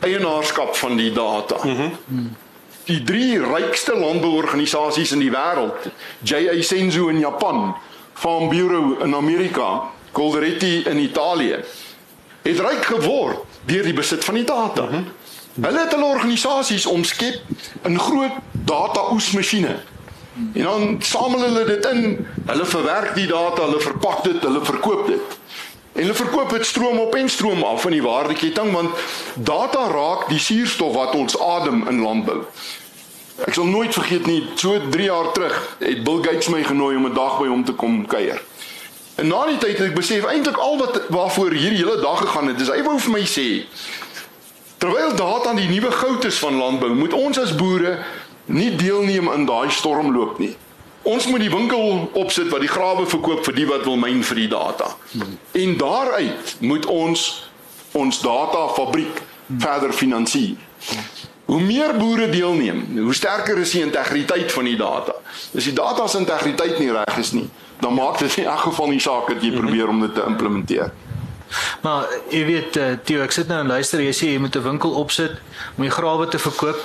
eienaarskap van die data. Mm -hmm. Die drie rykste landbouorganisasies in die wêreld, JA Senso in Japan, Farm Bureau in Amerika, Coldiretti in Italië, het ryk geword deur die besit van die data. Mm -hmm. Hulle het hulle organisasies omskep in groot data oesmasjiene. En dan samel hulle dit in, hulle verwerk die data, hulle verpak dit, hulle verkoop dit. En hulle verkoop dit stroom op en stroom af in die waardeketting want data raak die suurstof wat ons adem in landbou. Ek sal nooit vergeet nie, so 3 jaar terug het Bill Gates my genooi om 'n dag by hom te kom kuier. En na die tyd het ek besef eintlik al wat waarvoor hierdie hele dag gegaan het, dis hy wou vir my sê Terwyl data aan die nuwe goud is van landbou, moet ons as boere nie deelneem in daai stormloop nie. Ons moet die winkel opsit wat die grawe verkoop vir die wat wil myn vir die data. En daaruit moet ons ons data fabriek verder finansier. Hoe meer boere deelneem, hoe sterker is die integriteit van die data. As die data se integriteit nie reg is nie, dan maak dit in elk geval nie saak dat jy probeer om dit te implementeer. Maar jy weet uh, Theo, ek sit nou en luister, jy sê jy moet 'n winkel opsit om die grawe te verkoop.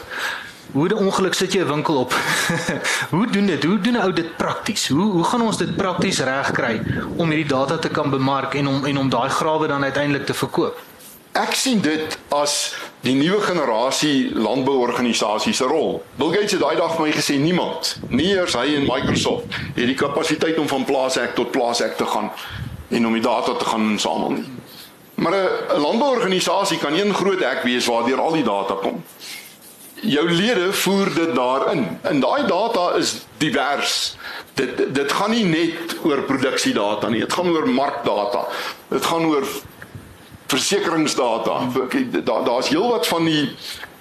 Hoe die ongeluk sit jy 'n winkel op? <laughs> hoe doen dit? Hoe doen 'n ou dit prakties? Hoe hoe gaan ons dit prakties regkry om hierdie data te kan bemark en om en om daai grawe dan uiteindelik te verkoop? Ek sien dit as die nuwe generasie landbouorganisasies se rol. Bill Gates het daai dag vir my gesê niemand, nie eers hy en Microsoft, het die kapasiteit om van plaashek tot plaashek te gaan en om die data te gaan insamel nie. Maar 'n landbouorganisasie kan een groot hek wees waardeur al die data kom. Jou lede voer dit daarin. En daai data is divers. Dit dit gaan nie net oor produksiedata nie, dit gaan oor markdata. Dit gaan oor versekeringsdata. Daar's heelwat van die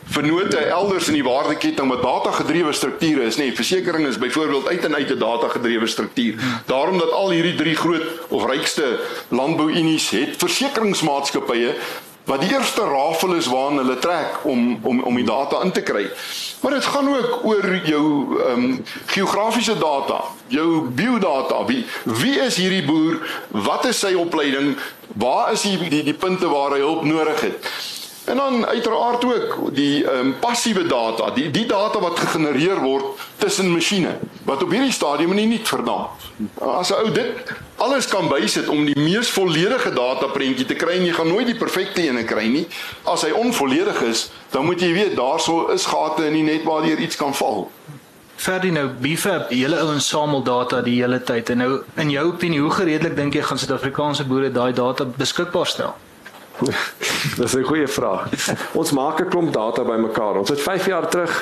vennote elders in die waardeketting wat data gedrewe strukture is, nê. Nee, versekerings is byvoorbeeld uit en uit 'n data gedrewe struktuur. Daarom dat al hierdie drie groot of rykste landbouunies het versekeringsmaatskappye wat die eerste rafel is waarna hulle trek om om om die data in te kry. Maar dit gaan ook oor jou ehm um, geografiese data, jou biodata. Wie wie is hierdie boer? Wat is sy opleiding? Waar is die die, die punte waar hy hulp nodig het? En dan uiteraard ook die ehm um, passiewe data, die die data wat gegenereer word tussen masjiene wat op hierdie stadium nie nie verdam. As 'n ou dit alles kan bysit om die mees volledige data prentjie te kry en jy gaan nooit die perfekte ene kry nie. As hy onvolledig is, dan moet jy weet daarso is gate in die net waar jy iets kan val. Verdie nou BFAP, julle ouens samel data die hele tyd en nou in jou opinie hoe gereedelik dink jy gaan Suid-Afrikaanse boere daai data beskikbaar stel? <laughs> Dis 'n goeie vraag. Ons maak 'n klomp data bymekaar. Ons het 5 jaar terug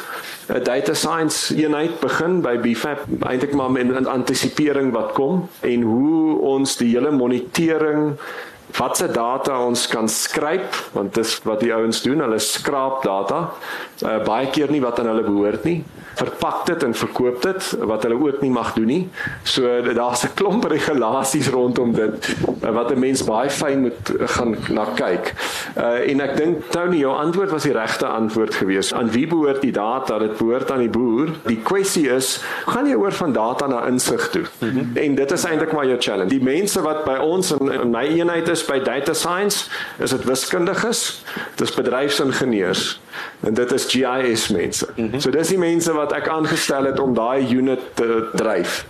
'n data science eenheid begin by BFAP, eintlik maar met 'n antisipering wat kom en hoe ons die hele monitering watse data ons kan skryp want dis wat die ouens doen, hulle skraap data. Uh, baie keer nie wat aan hulle behoort nie verpak dit en verkoop dit wat hulle ook nie mag doen nie. So daar's 'n klomp regulasies rondom dit eh, wat 'n mens baie fyn moet gaan na kyk. Uh en ek dink Tony jou antwoord was die regte antwoord gewees. Aan wie behoort die data? Dit behoort aan die boer. Die kwessie is, gaan jy oor van data na insig toe? Mm -hmm. En dit is eintlik maar jou challenge. Die mense wat by ons in, in my eenheid is by data science, is dit wiskundiges, dis bedryfsingenieurs en dit is GIS mense. Mm -hmm. So dis die mense wat ek aangestel het om daai unit te dryf.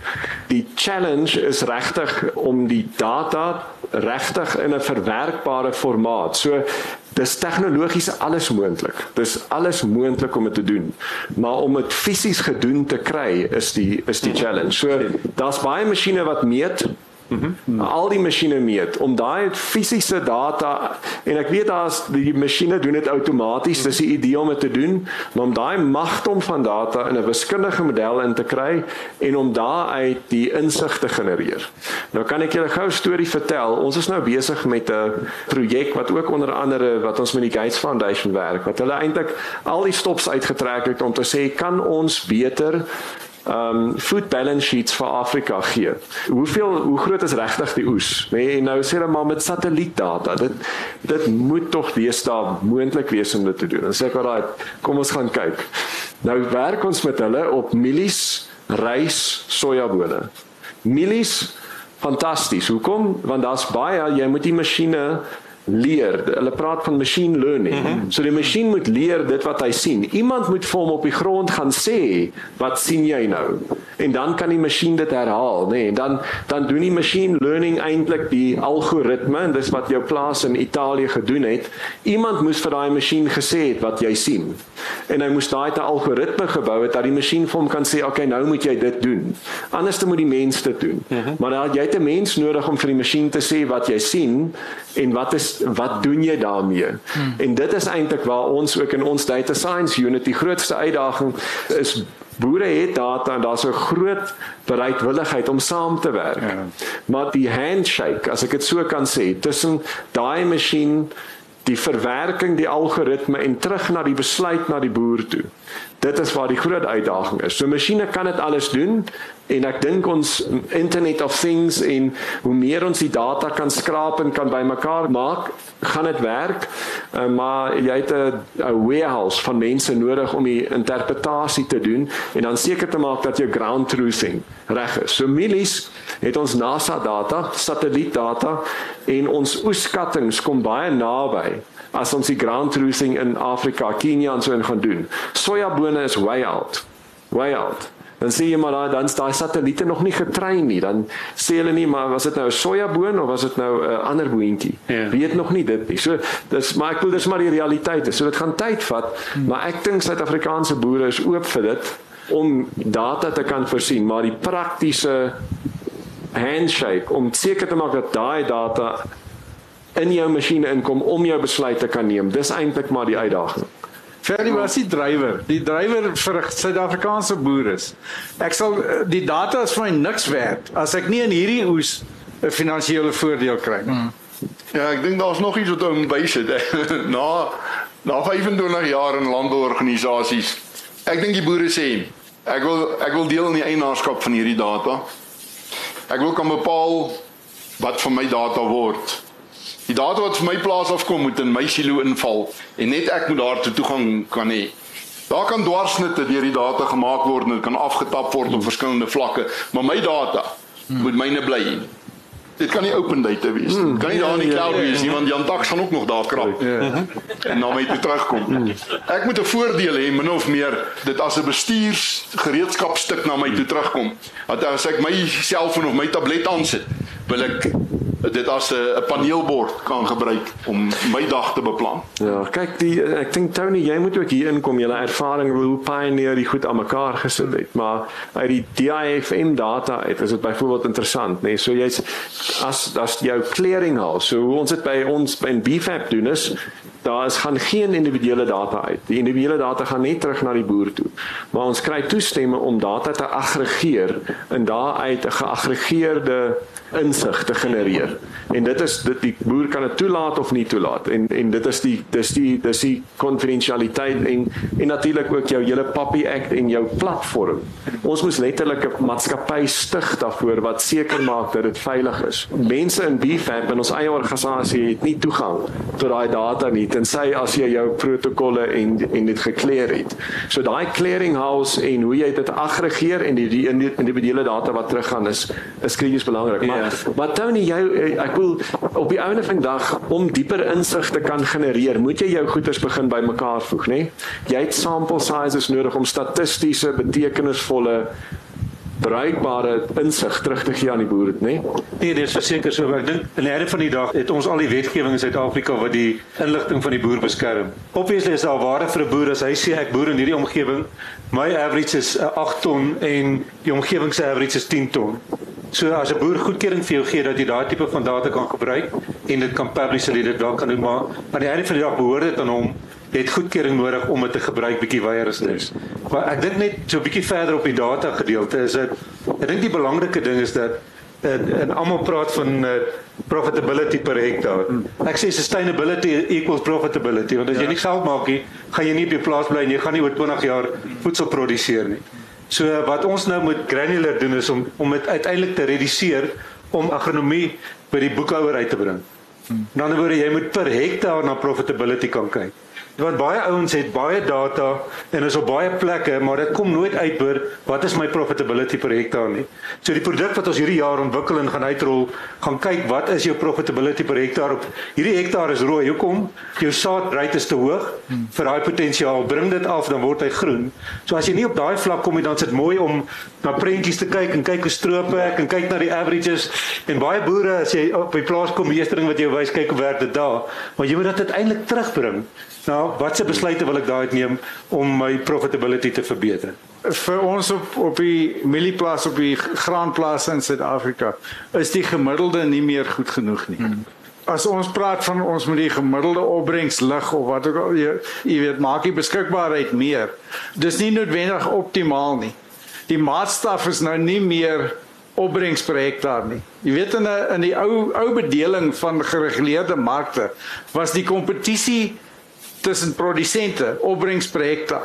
Die challenge is regtig om die data regtig in 'n verwerkbare formaat. So dis tegnologies alles moontlik. Dis alles moontlik om dit te doen. Maar om dit fisies gedoen te kry is die is die challenge. So daar's baie masjiene wat meet Mm -hmm. al die masjiene meet om daai fisiese data en ek weet daar's die masjiene doen dit outomaties dis die idee om dit te doen maar om daai magdom van data in 'n wiskundige model in te kry en om daaruit die insig te genereer. Nou kan ek julle gou 'n storie vertel. Ons is nou besig met 'n projek wat ook onder andere wat ons met die Gates Foundation werk wat hulle eintlik al die stops uitgetrek het om te sê kan ons beter um food balance sheets vir Afrika gee. Hoeveel hoe groot is regtig die oes? Nee, nou sê hulle maar met satellietdata. Dit dit moet tog deesdae moontlik wees om dit te doen. Dan sê ek alraai, kom ons gaan kyk. Nou werk ons met hulle op mielies, rys, sojabone. Mielies fantasties. Hoekom? Want daar's baie jy moet die masjiene leer. Hulle praat van machine learning. Mm -hmm. So die masjien moet leer dit wat hy sien. Iemand moet vir hom op die grond gaan sê, "Wat sien jy nou?" En dan kan die masjien dit herhaal, nê? Nee, en dan dan doen die machine learning eintlik die algoritme en dis wat jou plaas in Italië gedoen het. Iemand moes vir daai masjien gesê het wat jy sien. En hy moes daai te algoritme gebou het dat die masjien vir hom kan sê, "Oké, okay, nou moet jy dit doen." Anders moet die mens dit doen. Mm -hmm. Maar dan jy het 'n mens nodig om vir die masjien te sê wat jy sien en wat is wat doen jy daarmee? Hmm. En dit is eintlik waar ons ook in ons data science unit die grootste uitdaging is boere het data en daar's 'n groot bereidwilligheid om saam te werk. Ja. Maar die handshake, as ek dit so kan sê, tussen daai masjien die verwerking die algoritme en terug na die besluit na die boer toe. Dit is waar die groot uitdaging is. So masjiene kan dit alles doen en ek dink ons internet of things en hoe meer ons die data kan skraap en kan bymekaar maak, gaan dit werk. Uh, maar jy het 'n warehouse van mense nodig om die interpretasie te doen en dan seker te maak dat jou ground truthing reg is. So milies het ons NASA data, satellietdata en ons oeskattinge kom baie naby as ons die ground truthing in Afrika, Kenia en so in gaan doen. Sojabone is way out. Way out. Dan sê jy maar daai dan daai satelliete nog nie getrein nie. Dan sê hulle nie maar was dit nou 'n sojaboon of was dit nou 'n uh, ander boontjie? Ja. Weet nog nie dit nie. So dis maar ek wil dis maar die realiteit is. So dit gaan tyd vat, hmm. maar ek dink Suid-Afrikaanse boere is oop vir dit om data te kan voorsien, maar die praktiese handshake om seker te maak dat daai data in jou masjiene inkom om jou besluit te kan neem. Dis eintlik maar die uitdaging. Ferdi was die drywer. Die drywer vir Suid-Afrikaanse boere. Ek sal die data is vir my niks werd as ek nie in hierdie oes 'n finansiële voordeel kry nie. Hmm. Ja, ek dink daar's nog iets wat om bysit. <laughs> Na Na 25 jaar in landbouorganisasies, ek dink die boere sê, ek wil ek wil deel in die eienaarskap van hierdie data. Ek wil kan bepaal wat van my data word. Die data wat vir my plaas afkom moet in my silo inval en net ek moet daartoe toegang kan hê. Daar kan dwarsnitte deur die data gemaak word en dit kan afgetap word op verskillende vlakke, maar my data moet myne bly. Dit kan nie open data wees nie. Kan nie daar in die cloud wees nie want Jan Tax gaan ook nog daar krap. En na my toe terugkom. Ek moet 'n voordeel hê min of meer dit as 'n bestuursgereedskapstuk na my toe terugkom. Dat as ek my selfoon of my tablet aansit, wil ek dit as 'n paneelbord kan gebruik om my dag te beplan. Ja, kyk die ek dink Tony, jy moet ook hier inkom, julle ervaring hoe pioneer die goed aan mekaar gesit het, maar uit die DIFM data uit is dit byvoorbeeld interessant, nê. Nee, so jy's as as jou clearinghouse, so hoe ons dit by ons in BFAP doen is daar is gaan geen individuele data uit. Die individuele data gaan net terug na die boer toe. Maar ons kry toestemming om data te aggregeer en daaruit 'n geaggregeerde insig te genereer. En dit is dit die boer kan dit toelaat of nie toelaat. En en dit is die dis die dis die konfidensialiteit en en natuurlik ook jou hele Papi Act en jou platform. Ons moet letterlik 'n maatskappy stig daarvoor wat seker maak dat dit veilig is. Mense in BFAP en ons eie organisasie het nie toegang tot daai data nie tensy as jy jou protokolle en en dit gekleer het. So daai clearing house en hoe jy dit aggregeer en die, die individuele data wat teruggaan is is krities belangrik. Maar yeah. maar Tony jy ek wil op die ouene van dag om dieper insig te kan genereer, moet jy jou goeders begin bymekaar voeg, nê? Jy het sample sizes nodig om statistiese betekenisvolle bruikbare insig terug te gee aan die boere, nê? Nee, dis verseker so. Ek dink in die einde van die dag het ons al die wetgewing in Suid-Afrika wat die inligting van die boer beskerm. Obviously is daar waarde vir 'n boer as hy sê ek boer in hierdie omgewing. My average is 'n 8 ton en die omgewing se average is 10 ton. So as 'n boer goedkeuring vir jou gee dat jy daai tipe van data kan gebruik en dit kan publish, sal jy dit wel kan doen, maar aan die einde van die dag behoort dit aan hom jy het goedkeuring nodig om dit te gebruik bietjie weier as dit. Maar ek dink net so bietjie verder op die data gedeelte is dit ek dink die belangrike ding is dat en, en almal praat van uh, profitability per hektaar. Ek sê sustainability equals profitability want as jy ja. nie geld maak nie, gaan jy nie op jou plaas bly en jy gaan nie oor 20 jaar voedsel produseer nie. So wat ons nou moet granular doen is om om dit uiteindelik te reduseer om agronomie by die boekhouer uit te bring. In ander woorde, jy moet per hektaar na profitability kan kyk. Want baie ouens het baie data en is op baie plekke, maar dit kom nooit uit oor wat is my profitability per hektaar nie. So die produk wat ons hierdie jaar ontwikkel en gaan uitrol, gaan kyk wat is jou profitability per hektaar op. Hierdie hektaar is rooi. Hoekom? Jou saadbreedte is te hoog vir daai potensiaal. Bring dit af dan word hy groen. So as jy nie op daai vlak kom nie, dan is dit mooi om na prentjies te kyk en kyk hoe strope ek en kyk na die averages en baie boere as jy op die plaas kom, die eerste ding wat jy wys kyk hoe werk dit daar, maar jy moet dit uiteindelik terugbring Nou, watse besluite wil ek daai neem om my profitability te verbeter? Vir ons op op die mielieplaas op die graanplase in Suid-Afrika is die gemiddelde nie meer goed genoeg nie. Hmm. As ons praat van ons moet die gemiddelde opbrengs lig of wat ook al jy, jy weet maak die beskikbaarheid meer. Dis nie noodwendig optimaal nie. Die maatstaf is nou nie meer opbrengs per hektaar nie. Jy weet in 'n in die ou ou bedeling van gereguleerde markte was die kompetisie tussen produsente, opbrengsprojekte.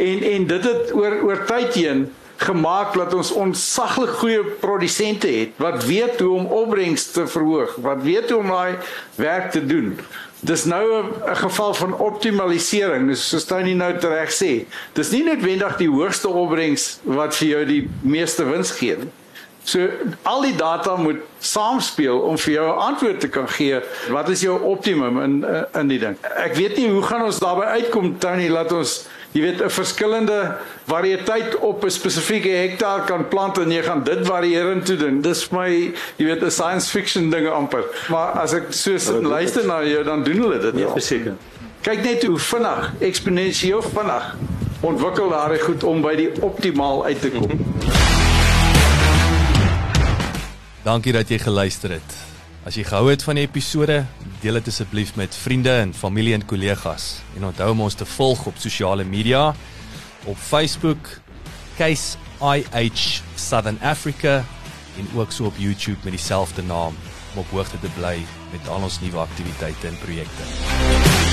En en dit het oor oor tyd heen gemaak dat ons onsaglik goeie produsente het wat weet hoe om opbrengs te verhoog, wat weet hoe om daai werk te doen. Dis nou 'n geval van optimalisering, dis soos Tony nou reg sê. Dis nie noodwendig die hoogste opbrengs wat vir jou die meeste wins gee nie. So al die data moet saamspeel om vir jou 'n antwoord te kan gee. Wat is jou optimum in in die ding? Ek weet nie hoe gaan ons daarby uitkom Tony, laat ons jy weet 'n verskillende variëteit op 'n spesifieke hektaar kan plant en jy gaan dit varieerend toe doen. Dis vir my jy weet 'n science fiction ding amper. Maar as ek so sit en luister na jou dan doen hulle dit. Ja, verseker. Kyk net hoe vinnig, eksponensieel vinnig ontwikkel daai goed om by die optimaal uit te kom. Mm -hmm. Dankie dat jy geluister het. As jy gehou het van die episode, deel dit asseblief met vriende en familie en kollegas. En onthou om ons te volg op sosiale media op Facebook Case IH Southern Africa en ook so op YouTube met dieselfde naam om op hoogte te bly met al ons nuwe aktiwiteite en projekte.